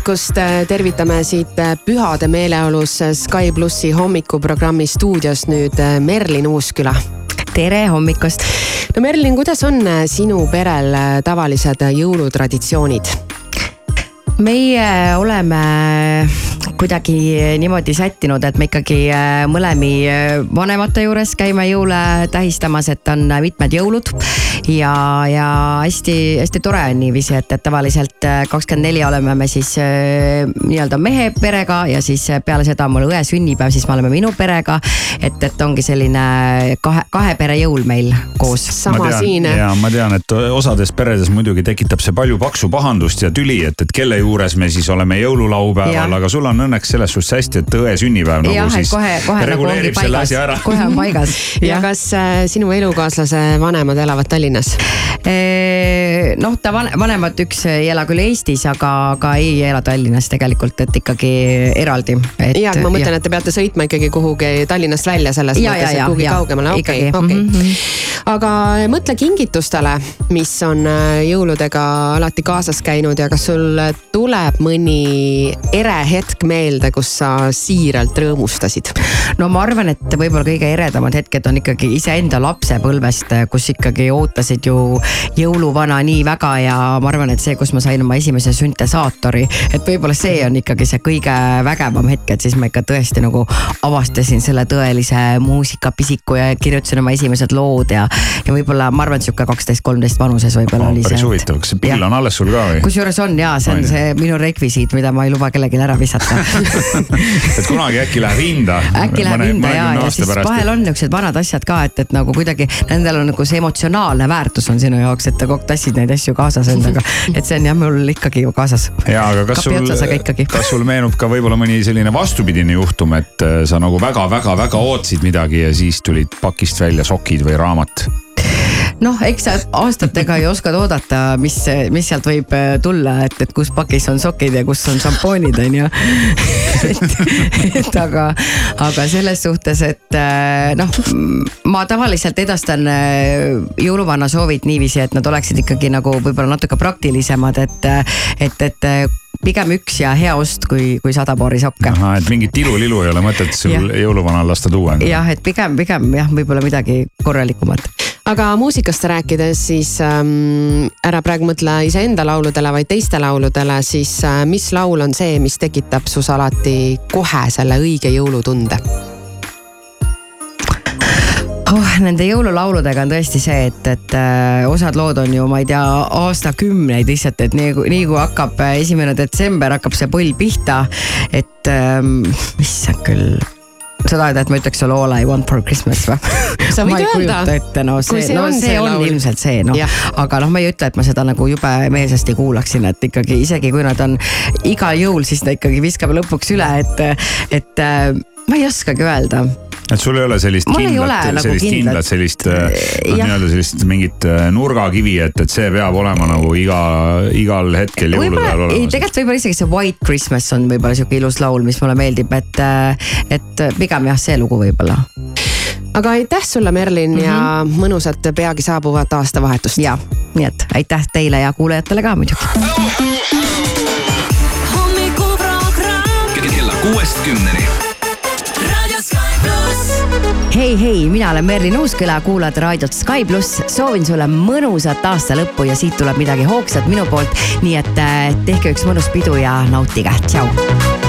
Hommikust, tervitame siit pühade meeleolus Sky plussi hommikuprogrammi stuudios nüüd Merlin Uusküla. tere hommikust. no Merlin, kuidas on sinu perel tavalised jõulutraditsioonid? meie oleme kuidagi niimoodi sättinud, et me ikkagi äh, mõlemi äh, vanemate juures käime jõule tähistamas, et on mitmed jõulud. ja, ja hästi-hästi tore on niiviisi, et, et tavaliselt kakskümmend neli oleme me siis nii-öelda mehe perega ja siis peale seda on mul õe sünnipäev, siis me oleme minu perega. et, et ongi selline kahe, kahe pere jõul meil koos. sama siin. ja ma tean, et osades peredes muidugi tekitab see palju paksu pahandust ja tüli, et, et kelle juures me siis oleme jõululaupäeval, aga sul on õnneks selles suhtes hästi, et õe sünnipäev nagu ja, siis kohe, kohe reguleerib nagu selle asja ära. kohe on paigas ja kas äh, sinu elukaaslase vanemad elavad Tallinnas? noh, ta vanemad üks ei ela küll Eestis, aga, aga ei ela Tallinnas tegelikult, et ikkagi eraldi. ja, ma mõtlen, et te peate sõitma ikkagi kuhugi Tallinnast välja selles ja, mõttes, et kuhugi kaugemale, okei, okei. Mhm. aga mõtle kingitustele, mis on äh, jõuludega alati kaasas käinud ja kas sul tuleb mõni ere hetk meelde, kus sa siiralt rõõmustasid? no ma arvan, et võib-olla kõige eredamad hetked on ikkagi iseenda lapsepõlvest, kus ikkagi ootasid ju jõuluvana nii väga ja ma arvan, et see, kus ma sain oma esimese süntesaatori, et võib-olla see on ikkagi see kõige vägevam hetk, et siis ma ikka tõesti nagu avastasin selle tõelise muusikapisiku ja kirjutasin oma esimesed lood ja, ja võib-olla ma arvan, et sihuke kaksteist, kolmteist vanuses võib-olla oli see. päris huvitav, kas see pill on alles sul ka või? kusjuures on ja see on see minu rekvisiit, mida ma ei luba kellelgi ära visata et kunagi äkki läheb hinda. äkki läheb hinda ja, ja siis vahel on niuksed vanad asjad ka, et, et nagu kuidagi nendel on nagu see emotsionaalne väärtus on sinu jaoks, et sa kogu aeg tassid neid asju kaasas endaga. et see on jah, mul ikkagi ju kaasas. ja, aga kas Kapi sul, kas sul meenub ka võib-olla mõni selline vastupidine juhtum, et äh, sa nagu väga-väga-väga ootasid midagi ja siis tulid pakist välja sokid või raamat? Noh, eks sa aastatega ei oska oodata, mis, mis sealt võib äh, tulla, et, et kus pakis on sokid ja kus on šampoonid, on ju. et, et aga, aga selles suhtes, et äh, noh, ma tavaliselt edastan äh, jõuluvana soovid niiviisi, et nad oleksid ikkagi nagu võib-olla natuke praktilisemad, et, et, et pigem üks ja hea ost, kui, kui sada paari sokke. ahah, et mingit ilu-lilu ei ole mõtet sul jõuluvanal lasta tuua. jah, et pigem, pigem jah, võib-olla midagi korralikumat aga muusikast rääkides, siis ähm, ära praegu mõtle iseenda lauludele, vaid teiste lauludele, siis äh, mis laul on see, mis tekitab sus alati kohe selle õige jõulutunde? oh, nende jõululauludega on tõesti see, et, et äh, osad lood on ju, ma ei tea, aastakümneid lihtsalt, et nii, nii kui hakkab äh, esimene detsember, hakkab see põll pihta. et ähm, issand küll tahad, et ma ütleks sulle all I want for Christmas või? sa võid öelda. ette, no see, see no on, see on laul. ilmselt see noh, aga noh, ma ei ütle, et ma seda nagu jube meelsasti kuulaksin, et ikkagi isegi kui nad on igal jõul, siis ta ikkagi viskab lõpuks üle, et, et äh, ma ei oskagi öelda et sul ei ole sellist Mul kindlat, nagu sellist kindlat. kindlat, sellist noh, nii-öelda sellist mingit äh, nurgakivi, et, et see peab olema nagu iga, igal hetkel jõulude ajal ei, olemas. tegelikult võib-olla isegi see White Christmas on võib-olla sihuke ilus laul, mis mulle meeldib, et, äh, et pigem jah, see lugu võib-olla aga aitäh sulle, Merlin mm -hmm. ja Mhm. mõnusat peagi saabuvat aastavahetust. ja, nii et aitäh teile ja kuulajatele ka muidugi. hommikuprogramm kella kuuest kümneni. Hei, hei, mina olen Merlin Uusküla, kuulad raadiot Sky pluss, soovin sulle mõnusat aasta lõppu ja siit tuleb midagi hoogsat minu poolt. nii et äh, tehke üks mõnus pidu ja nautige, tšau.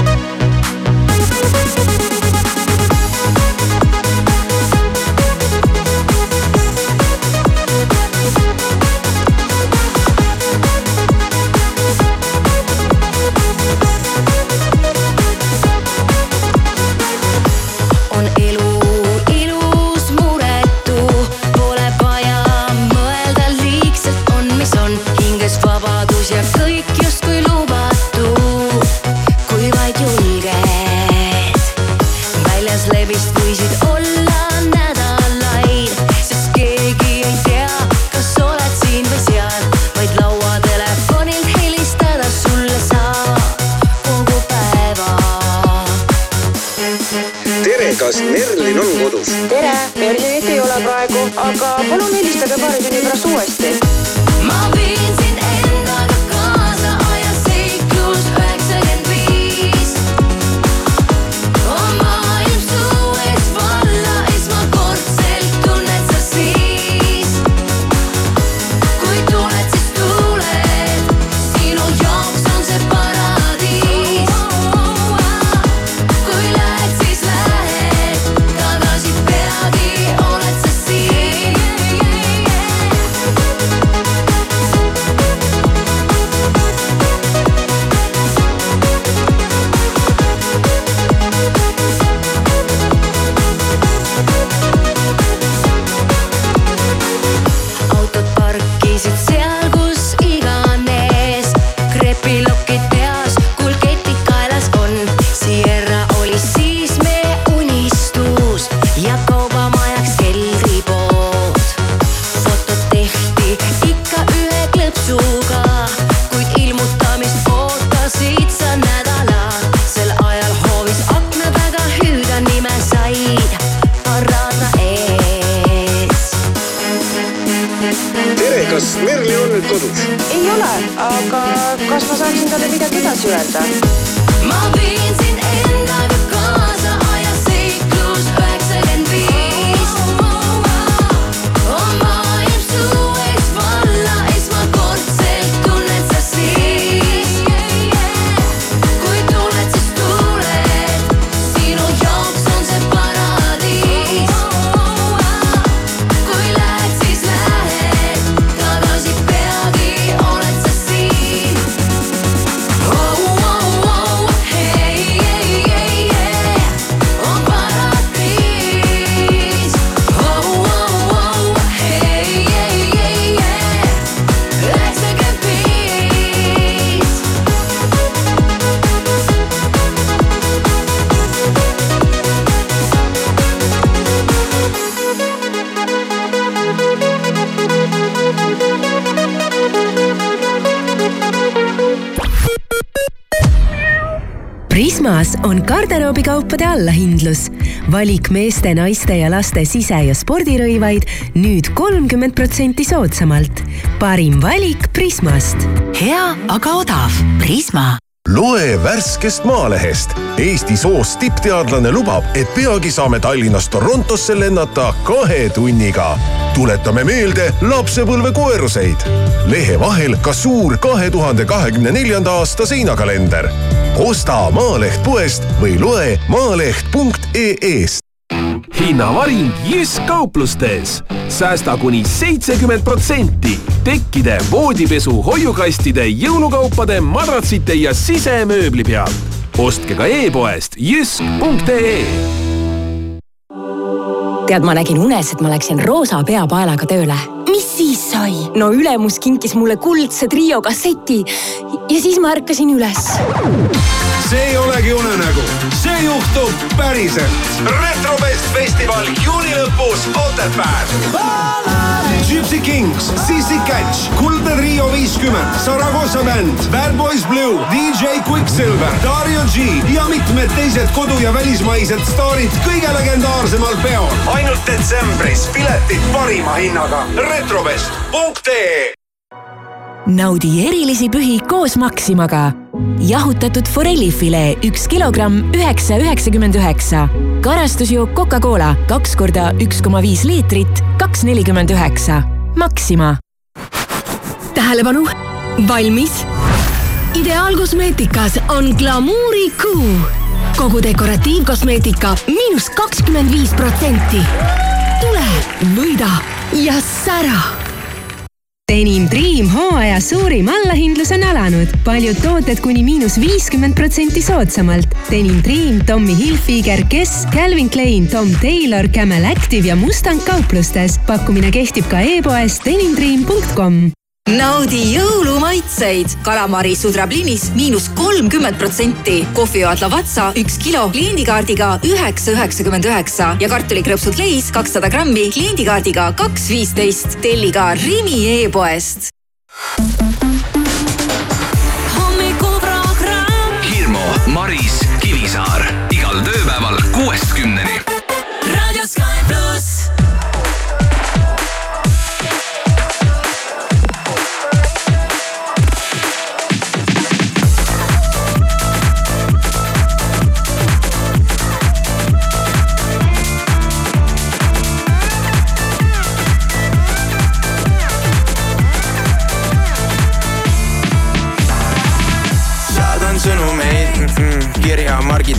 allahindlus. valik meeste, naiste ja laste sise- ja spordirõivaid nüüd kolmkümmend protsenti soodsamalt. parim valik Prismast. hea, aga odav. Prisma. loe värskest Maalehest. Eesti soost tippteadlane lubab, et peagi saame Tallinnast Torontosse lennata kahe tunniga. tuletame meelde lapsepõlve koeruseid. lehe vahel ka suur kahe tuhande kahekümne neljanda aasta seinakalender. Osta Maaleht poest või loe maaleht.ee-st. hinnavaring Jysk kauplustes. säästa kuni seitsekümmend protsenti tekkide, voodipesu, hoiukastide, jõulukaupade, madratsite ja sisemööbli pealt. ostke ka e-poest jysk.ee tead, ma nägin unes, et ma läksin roosa peapaelaga tööle. Mis siis sai? no ülemus kinkis mulle kuldse trio kasseti ja siis ma ärkasin üles. See ei olegi unenägu, see juhtub päriselt. retrofest festival juuni lõpus Otepääl. Gypsy Kings, Sissi Catch, Kuldne Trio viiskümmend, Saragossa bänd, Bad Boys Blue, DJ Quicksilver, Dario G ja mitmed teised kodu- ja välismaised staarid kõige legendaarsemal peol. ainult detsembris piletid parima hinnaga. retrovest.ee naudi erilisi pühi koos Maximaga. Jahutatud forellifilee üks kilogramm üheksa üheksakümmend üheksa. karastusjook Coca-Cola kaks korda üks koma viis liitrit, kaks nelikümmend üheksa. Maxima. tähelepanu, valmis. ideaalkosmeetikas on glamuurikuu. kogu dekoratiivkosmeetika miinus kakskümmend viis protsenti. tule, võida ja sära Denim Dream hooaja suurim allahindlus on alanud. paljud tooted kuni miinus viiskümmend protsenti soodsamalt. Denim Dream, Tommy Hilfiger, Guess, Calvin Klein, Tom Taylor, Camel Active ja Mustang kauplustes. pakkumine kehtib ka e-poes denimdream.com naudi jõulumaitseid. kalamari sudrablinis miinus kolmkümmend protsenti. kohvijoad Lavazza üks kilo kliendikaardiga üheksa üheksakümmend üheksa ja kartulikrõpsud Leis kakssada grammi kliendikaardiga kaks viisteist. telli ka Rimi e-poest. hommikuprogramm. Hirmu, Maris, Kivisaar igal tööpäeval kuuest kümneni. raadio Sky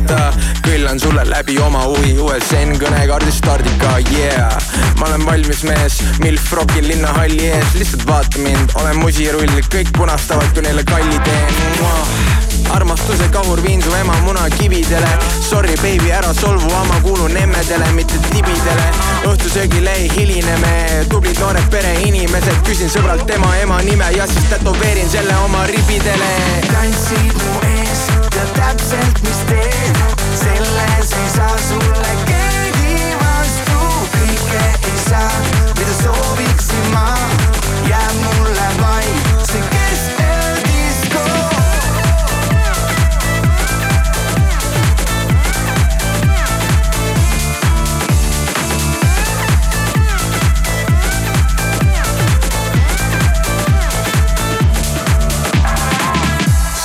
Margita, küllan sulle läbi oma huvi USN kõnekaardist stardika, yeah. ma olen valmis mees, milf rokin linnahalli ees, lihtsalt vaata mind, olen musirull, kõik punastavad, kui neile kalli teen. armastuse kahur viin su ema munakividele. Sorry baby, ära solvu, ma kuulun emmedele, mitte tibidele. Õhtusöögile ei hiline me, tublid noored pereinimesed, küsin sõbralt tema ema nime ja siis tätoveerin selle oma ribidele. Tantsid mu ees, tead täpselt, mis teen, selles ei saa sulle keegi vastu, kõike ei saa, mida sooviksin ma, jääb mulle vaid see keskeldisko.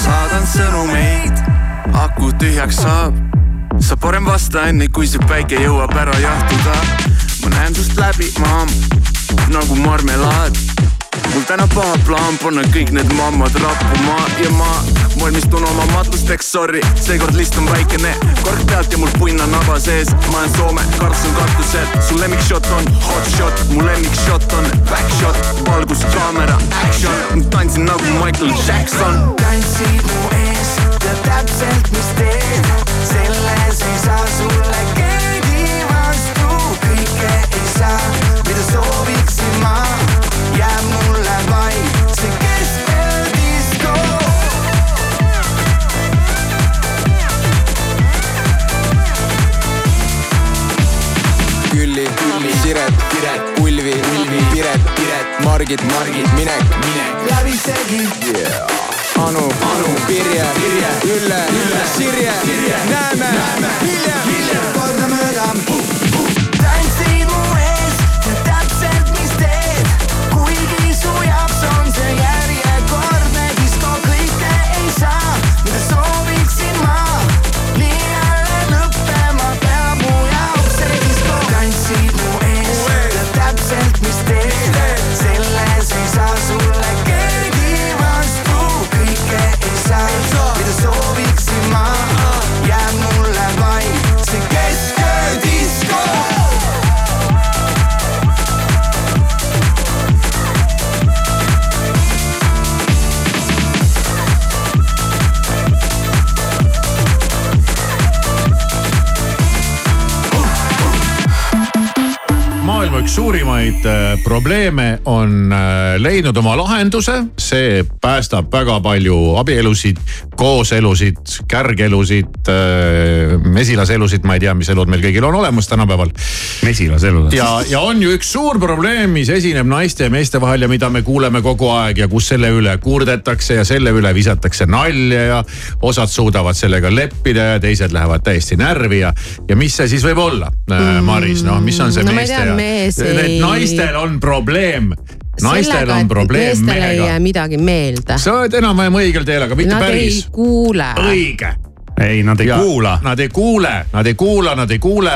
saadan sõnumeid kuhu tühjaks saab sa parem vasta enne, kui see päike jõuab ära jahtuda. ma näen sust läbi, maam, nagu marmelaad. mul täna paha plaan panna kõik need mammad rappuma ja ma valmistun oma matusteks, sorry, seekord list on väikene. kork pealt ja mul punn on naba sees, ma olen Soome, karts on katusel. su lemmikshot on hot shot, mu lemmikshot on back shot, valgus, kaamera, action. tantsin nagu Michael Jackson. tantsid mu ees, tead täpselt, mis teed selles ei saa sulle keegi vastu, kõike ei saa, mida sooviksin ma, jääb mulle vaid see keskeldisko. Külli, Külli, Siret, Piret, Ulvi, Ulvi, Piret, Piret, Margit, Margit, Minek, Minek. läbisegi yeah. Anu, Anu, Pirje, Pirje, Ülle, Ülle, Sirje, Sirje, näeme, näeme hiljem, hiljem. Suurimaid äh, probleeme on äh, leidnud oma lahenduse, see päästab väga palju abielusid, kooselusid, kärgelusid, mesilaselusid, ma ei tea, mis elud meil kõigil on olemas tänapäeval. mesilaselud. ja, ja on ju üks suur probleem, mis esineb naiste ja meeste vahel ja mida me kuuleme kogu aeg ja kus selle üle kurdetakse ja selle üle visatakse nalja ja osad suudavad sellega leppida ja teised lähevad täiesti närvi ja, ja mis see siis võib olla mm., Maris, noh, mis on see no ma ei meeste tea, ja mees ei- naistel on probleem. Naistel on probleem meestele ei jää mehega. midagi meelde. sa oled enam-vähem õigel teel, aga mitte Nad päris. ei kuule. õige. ei, nad ei ja, kuula. Nad ei kuule, nad ei kuula, nad ei kuule.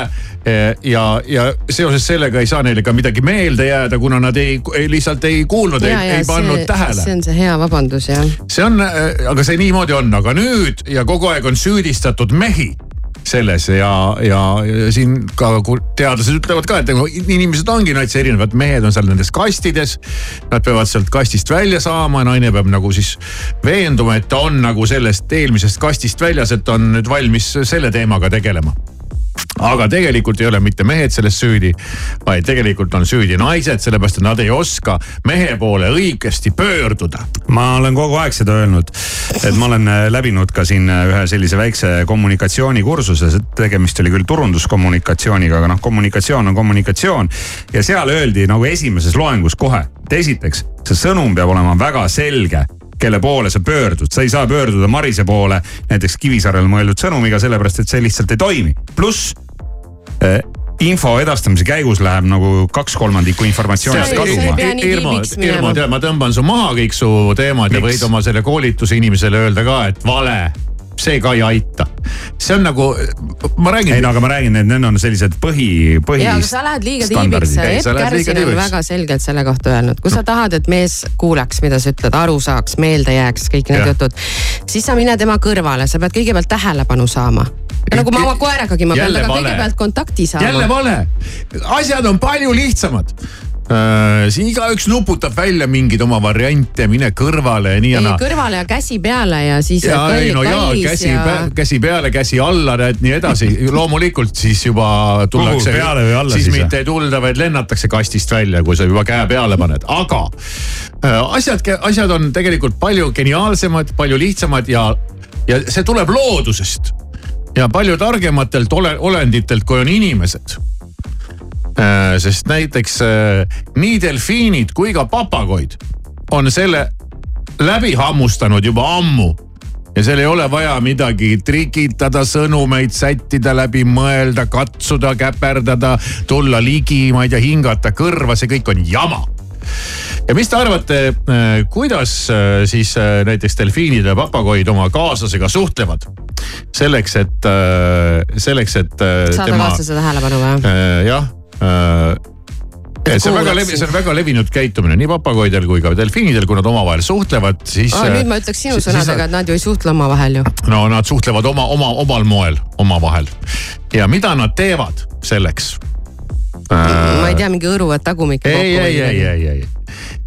ja, ja seoses sellega ei saa neile ka midagi meelde jääda, kuna nad ei, ei, lihtsalt ei kuulnud, ei, ei pannud tähele see on see hea vabandus jah. see on, aga see niimoodi on, aga nüüd ja kogu aeg on süüdistatud mehi selles ja, ja, ja siin ka teadlased ütlevad ka, et nagu inimesed ongi natsi erinevad, mehed on seal nendes kastides. Nad peavad sealt kastist välja saama, naine peab nagu siis veenduma, et ta on nagu sellest eelmisest kastist väljas, et on nüüd valmis selle teemaga tegelema aga tegelikult ei ole mitte mehed selles süüdi, vaid tegelikult on süüdi naised, sellepärast et nad ei oska mehe poole õigesti pöörduda. ma olen kogu aeg seda öelnud, et ma olen äh, läbinud ka siin äh, ühe sellise väikse kommunikatsioonikursuse, tegemist oli küll turunduskommunikatsiooniga, aga noh, kommunikatsioon on kommunikatsioon. ja seal öeldi nagu esimeses loengus kohe, et esiteks see sõnum peab olema väga selge kelle poole sa pöördud, sa ei saa pöörduda Marise poole näiteks Kivisaarel mõeldud sõnumiga, sellepärast et see lihtsalt ei toimi. pluss äh, info edastamise käigus läheb nagu kaks kolmandikku informatsioonist kaduma. Irmo, Irmo, tead, ma tõmban su maha kõik su teemad ja Miks? võid oma selle koolituse inimesele öelda ka, et vale see ka ei aita. see on nagu, ma räägin. ei no aga ma räägin, et need on sellised põhi, põhi. ja, aga sa lähed liiga tiibiks, Epp Kärsin on väga selgelt selle kohta öelnud, kui sa tahad, et mees kuulaks, mida sa ütled, aru saaks, meelde jääks, kõik need Jah. jutud. siis sa mine tema kõrvale, sa pead kõigepealt tähelepanu saama. nagu ma oma koeragagi, ma pean temaga kõigepealt kontakti saama. jälle vale, asjad on palju lihtsamad siin igaüks nuputab välja mingeid oma variante, mine kõrvale ja nii ja naa. kõrvale ja käsi peale ja siis. ja ei no jaa, käsi ja..., käsi peale, käsi alla, näed nii edasi. loomulikult siis juba tullakse. Kuhu, peale või alla siis siis, mitte ei tulda, vaid lennatakse kastist välja, kui sa juba käe peale paned, aga äh, asjad, asjad on tegelikult palju geniaalsemad, palju lihtsamad ja, ja see tuleb loodusest. ja palju targematelt ole, olenditelt, kui on inimesed Äh, sest näiteks äh, nii delfiinid kui ka papagoid on selle läbi hammustanud juba ammu. ja seal ei ole vaja midagi trikitada, sõnumeid sättida, läbi mõelda, katsuda, käperdada, tulla ligi, ma ei tea, hingata kõrva, see kõik on jama ja mis te arvate, kuidas äh, siis äh, näiteks delfiinid ja papagoid oma kaaslasega suhtlevad? selleks, et, selleks, et äh, saada tema, kaaslase tähelepanu või? jah äh, et see on väga levi-, see on väga levinud käitumine nii papagoidel kui ka delfiinidel, kui nad omavahel suhtlevad, siis. aa, nüüd ma ütleks sinu sõnadega, et nad ju ei suhtle omavahel ju. no nad suhtlevad oma, oma, omal moel omavahel ja mida nad teevad selleks? ma ei tea, mingi õruvad tagumikku ei, ei, ei, ei, ei,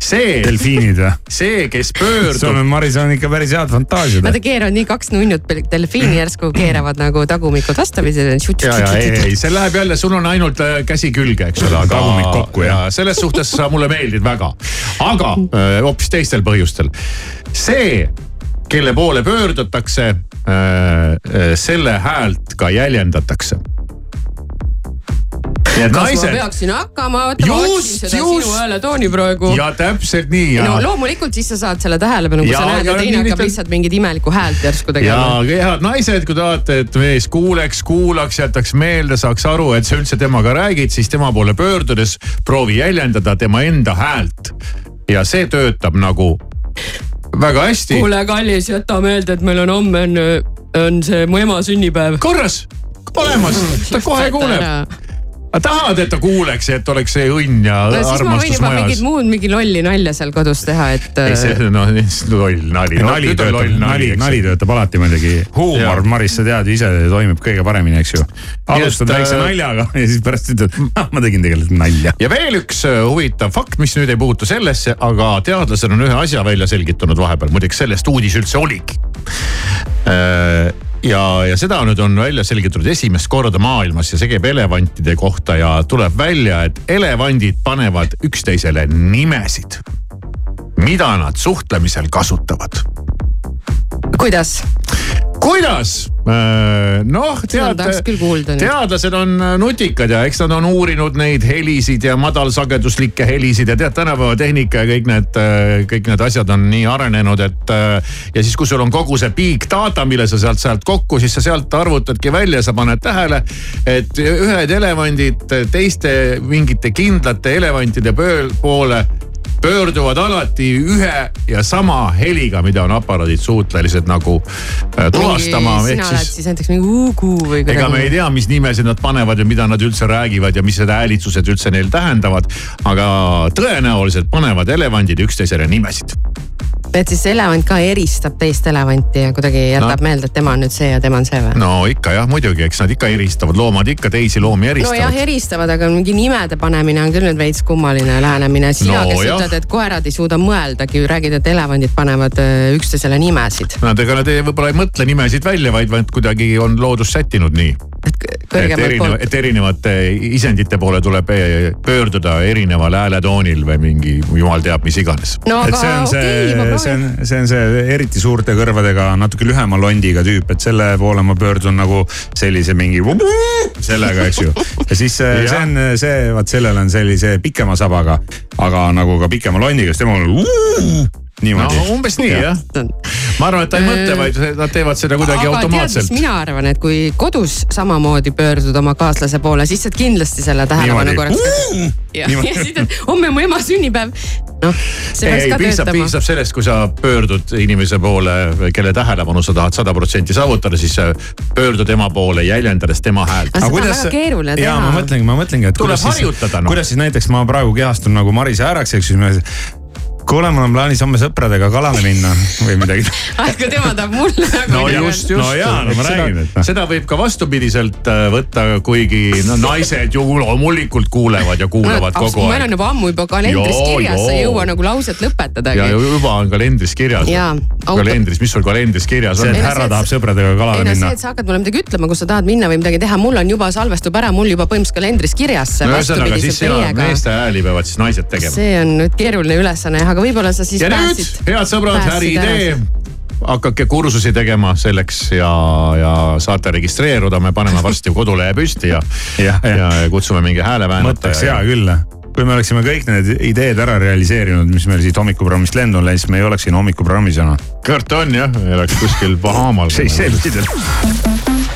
see. delfiinid või? see, kes sul pöördub on, Maris on ikka päris head fantaasiad Nad. keeravad nii kaks nunnut delfiini järsku keeravad nagu tagumikud vastamisi. ja, ja ei, ei, see läheb jälle, sul on ainult äh, käsi külge, eks ole, aga. Tagumik kokku, jah. selles suhtes sa mulle meeldid väga, aga äh, hoopis teistel põhjustel. see, kelle poole pöördutakse, selle häält ka jäljendatakse. Kas ma peaksin hakkama, oota ma otsin seda just. sinu hääletooni praegu. ja täpselt nii ja no loomulikult siis sa saad selle tähelepanu, kui Ja, sa näed, ja et teine hakkab lihtsalt mingit imelikku häält järsku ja tegema. head naised, kui tahate, et mees kuuleks, kuulaks, jätaks meelde, saaks aru, et sa üldse temaga räägid, siis tema poole pöördudes proovi jäljendada tema enda häält. ja see töötab nagu väga hästi. kuule, kallis, jäta meelde, et meil on homme on, on see mu ema sünnipäev. korras, olemas, ta kohe kuuleb. tahad, et ta kuuleks, et oleks see õnn ja no siis ma võin armastus juba mingit majas. muud, mingi lolli nalja seal kodus teha, et. ei, see noh, loll nali. nali töötab, nali, nali töötab alati muidugi. huumor, Maris, sa tead ju ise, toimib kõige paremini, eks ju. alustad väikse äh, naljaga ja siis pärast ütled, ma tegin tegelikult nalja. ja veel üks äh, huvitav fakt, mis nüüd ei puutu sellesse, aga teadlased on ühe asja välja selgitanud vahepeal, muideks sellest uudis üldse oligi. ja, ja seda nüüd on välja selgitatud esimest korda maailmas ja see käib elevantide kohta ja tuleb välja, et elevandid panevad üksteisele nimesid, mida nad suhtlemisel kasutavad. kuidas? kuidas? noh, seda tead teadlased on äh, nutikad ja eks nad on uurinud neid helisid ja madalsageduslikke helisid ja tead, tänapäeva tehnika ja kõik need, kõik need asjad on nii arenenud, et. ja siis, kui sul on kogu see big data, mille sa sealt, sealt kokku, siis sa sealt arvutadki välja, sa paned tähele, et ühed elevandid teiste mingite kindlate elevantide poole pöörduvad alati ühe ja sama heliga, mida on aparaadid suutelised nagu äh, tuvastama. sina oled siis näiteks mingi Ugu või kuidagi. ega me ei tea, mis nimesid nad panevad ja mida nad üldse räägivad ja mis need häälitsused üldse neil tähendavad. aga tõenäoliselt panevad elevandid üksteisele nimesid. Et siis elevant ka eristab teist elevanti ja kuidagi jätab No. meelde, et tema on nüüd see ja tema on see või? no ikka jah, muidugi, eks nad ikka eristavad, loomad ikka teisi loomi nojah, eristavad. eristavad, aga mingi nimede panemine on küll nüüd veits kummaline lähenemine. sina No kes jah. ütled, et koerad ei suuda mõeldagi, räägid, et elevandid panevad öö, üksteisele nimesid. Nad ega nad ei- võib-olla ei mõtle nimesid välja, vaid, vaid kuidagi on loodus sättinud nii. Et kõrgemalt erinev, poolt. et erinevate isendite poole tuleb eh, pöörduda erineval hääletoonil või mingi jumal teab, mis iganes. no et aga see on see okei, ma, see proovin. on, see on see eriti suurte kõrvadega natuke lühema londiga tüüp, et selle poole ma pöördun nagu sellise mingi sellega, eks ju. ja siis see, see on see, vaat sellel on sellise pikema sabaga, aga nagu ka pikema londiga, siis tema on niimoodi no umbes nii jah. Ma arvan, et ta ei mõtle, vaid nad teevad seda kuidagi aga automaatselt. mina arvan, et kui kodus samamoodi pöördud oma kaaslase poole, siis saad kindlasti selle tähelepanu korraks. ja, Niimoodi. ja siis, et homme on mu ema sünnipäev. noh, see peaks ei, ka piisab, töötama. piisab sellest, kui sa pöördud inimese poole, kelle tähelepanu sa tahad sada protsenti saavutada, siis sa pöördud tema poole jäljendades tema häält. Aga seda on väga keeruline ja teha. ma mõtlengi, ma mõtlengi, et Tuleb kuidas siis- harjutada, noh. kuidas siis näiteks ma praegu kehastun nagu Marise ääraks, eks ju. kuule, mul on plaanis homme sõpradega kalale minna või midagi. aga tema tahab mulle nagu no just, just. No jaa, no ma räägin, et noh. seda võib ka vastupidiselt äh, võtta, kuigi no, naised ju loomulikult kuulevad ja kuulavad no, kogu meil aeg. on juba ammu juba kalendris Joo, kirjas, sa ei jõua nagu lauset lõpetadagi ja. juba on kalendris kirjas. Kalendris, mis sul kalendris kirjas see, on et Ei, no härra see- tahab sõpradega kalale ei no see, minna et. sa hakkad mulle midagi ütlema, kus sa tahad minna või midagi teha, mul on juba salvestub ära, mul juba põhimõtteliselt kalendris kirjas see no vastupidiselt sina, teiega. meeste hääli peavad siis naised tegema. see on nüüd keeruline ülesanne jah, aga võib-olla sa siis ja nüüd, päästsid. head sõbrad, äriidee. hakake kursusi tegema selleks ja, ja saate registreeruda, me paneme varsti kodulehe püsti ja, ja, Jah, ja, ja kutsume mingi mõtteks hea hääleväänataja. küll. kui me oleksime kõik need ideed ära realiseerinud, mis meil siit hommikuprogrammist lendu on läinud, siis me ei oleks siin hommikuprogrammis enam. kõrt on jah, oleks kuskil Bahamal. selliselt. vabariigi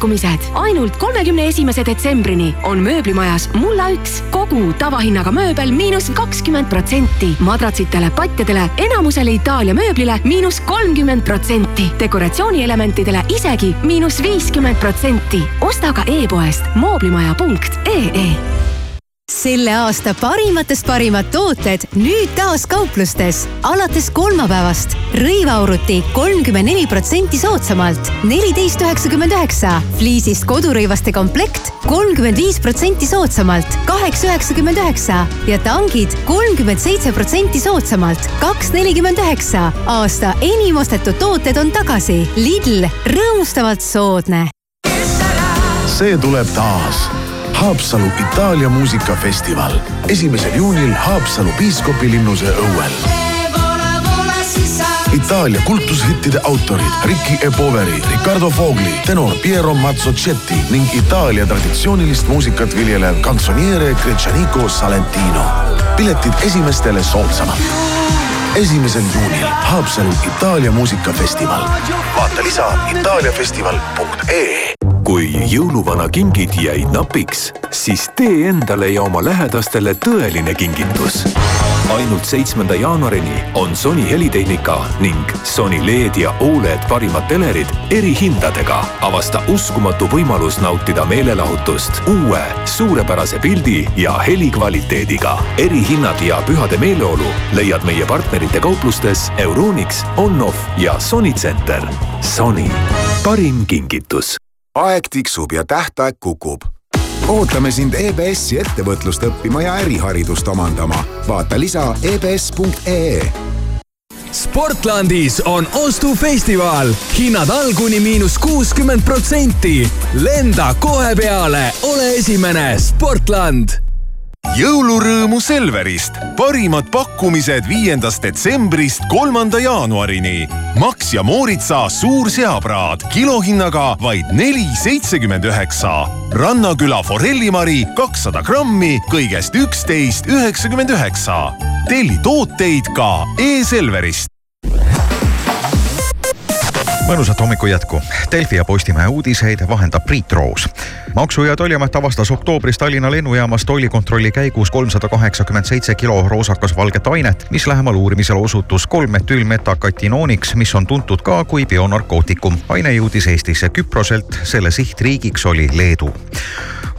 sooduspakkumised. ainult kolmekümne esimese detsembrini on mööblimajas Mulla üks kogu tavahinnaga mööbel miinus kakskümmend protsenti. madratsitele, patjadele, enamusele Itaalia mööblile miinus kolmkümmend protsenti. dekoratsioonielementidele isegi miinus viiskümmend protsenti. osta ka e-poest mooblimaja.ee selle aasta parimatest parimad tooted nüüd taas kauplustes. alates kolmapäevast rõivauruti kolmkümmend neli protsenti soodsamalt, neliteist üheksakümmend üheksa. fliisist kodurõivaste komplekt kolmkümmend viis protsenti soodsamalt, kaheksa üheksakümmend üheksa ja tangid kolmkümmend seitse protsenti soodsamalt, kaks nelikümmend üheksa. aasta enim ostetud tooted on tagasi. Lidl, rõõmustavalt soodne. see tuleb taas Haapsalu Itaalia muusikafestival esimesel juunil Haapsalu piiskopilinnuse õuel. Itaalia kultushittide autorid Ricky E. Poveri, Riccardo Fogli, tenor Piero Mazzocetti ning Itaalia traditsioonilist muusikat viljelev kantsoniere Gretšaniko Salentino. piletid esimestele soodsamalt. esimesel juunil Haapsalu Itaalia muusikafestival. vaata lisa itaaliafestival.ee kui jõuluvana kingid jäid napiks, siis tee endale ja oma lähedastele tõeline kingitus. ainult seitsmenda jaanuarini on Sony helitehnika ning Sony LED ja Oled parimad telerid erihindadega. avasta uskumatu võimalus nautida meelelahutust uue suurepärase pildi ja helikvaliteediga. erihinnad ja pühade meeleolu leiad meie partnerite kauplustes Euronix, Onoff ja Sony Center. Sony, parim kingitus aeg tiksub ja tähtaeg kukub. ootame sind EBS-i ettevõtlust õppima ja äriharidust omandama. vaata lisa E ebs.ee Sportlandis on ostufestival, hinnad all kuni miinus kuuskümmend protsenti. lenda kohe peale, ole esimene, Sportland jõulurõõmu Selverist, parimad pakkumised viiendast detsembrist kolmanda jaanuarini. Max ja Mooritsa suur seapraad kilohinnaga vaid neli seitsekümmend üheksa. rannaküla forellimari kakssada grammi kõigest üksteist üheksakümmend üheksa. telli tooteid ka e-Selverist mõnusat hommiku jätku. Delfi ja Postimehe uudiseid vahendab Priit Roos. maksu- ja Tolliamet avastas oktoobris Tallinna lennujaamas tollikontrolli käigus kolmsada kaheksakümmend seitse kilo roosakas-valget ainet, mis lähemal uurimisel osutus kolmmetüülmetakatinooniks, mis on tuntud ka kui bionarkootikum. aine jõudis Eestisse Küproselt, selle sihtriigiks oli Leedu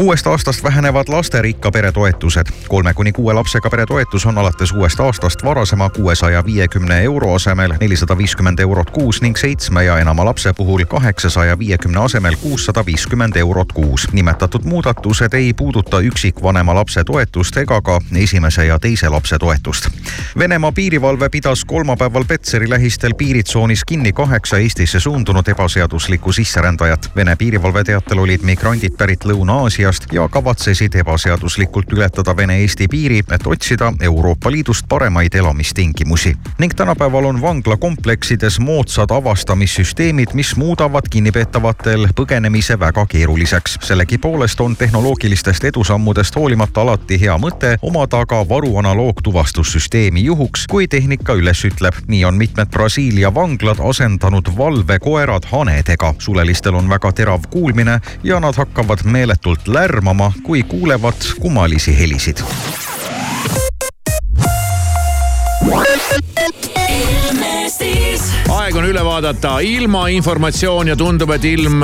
uuest aastast vähenevad lasterikka pere toetused. kolme kuni kuue lapsega pere toetus on alates uuest aastast varasema kuuesaja viiekümne euro asemel nelisada viiskümmend eurot kuus ning seitsme ja enama lapse puhul kaheksasaja viiekümne asemel kuussada viiskümmend eurot kuus. nimetatud muudatused ei puuduta üksikvanema lapse toetust ega ka esimese ja teise lapse toetust. Venemaa piirivalve pidas kolmapäeval Petseri lähistel piiritsoonis kinni kaheksa Eestisse suundunud ebaseaduslikku sisserändajat. Vene piirivalve teatel olid migrandid pärit Lõuna-Aasiast ja kavatsesid ebaseaduslikult ületada Vene-Eesti piiri, et otsida Euroopa Liidust paremaid elamistingimusi. ning tänapäeval on vanglakompleksides moodsad avastamissüsteemid, mis muudavad kinnipeetavatel põgenemise väga keeruliseks. sellegipoolest on tehnoloogilistest edusammudest hoolimata alati hea mõte omada ka varuanaloogtuvastussüsteemi juhuks, kui tehnika üles ütleb. nii on mitmed Brasiilia vanglad asendanud valvekoerad hanedega. sulelistel on väga terav kuulmine ja nad hakkavad meeletult lärmama, kui kuulevad kummalisi helisid. aeg on üle vaadata ilmainformatsioon ja tundub, et ilm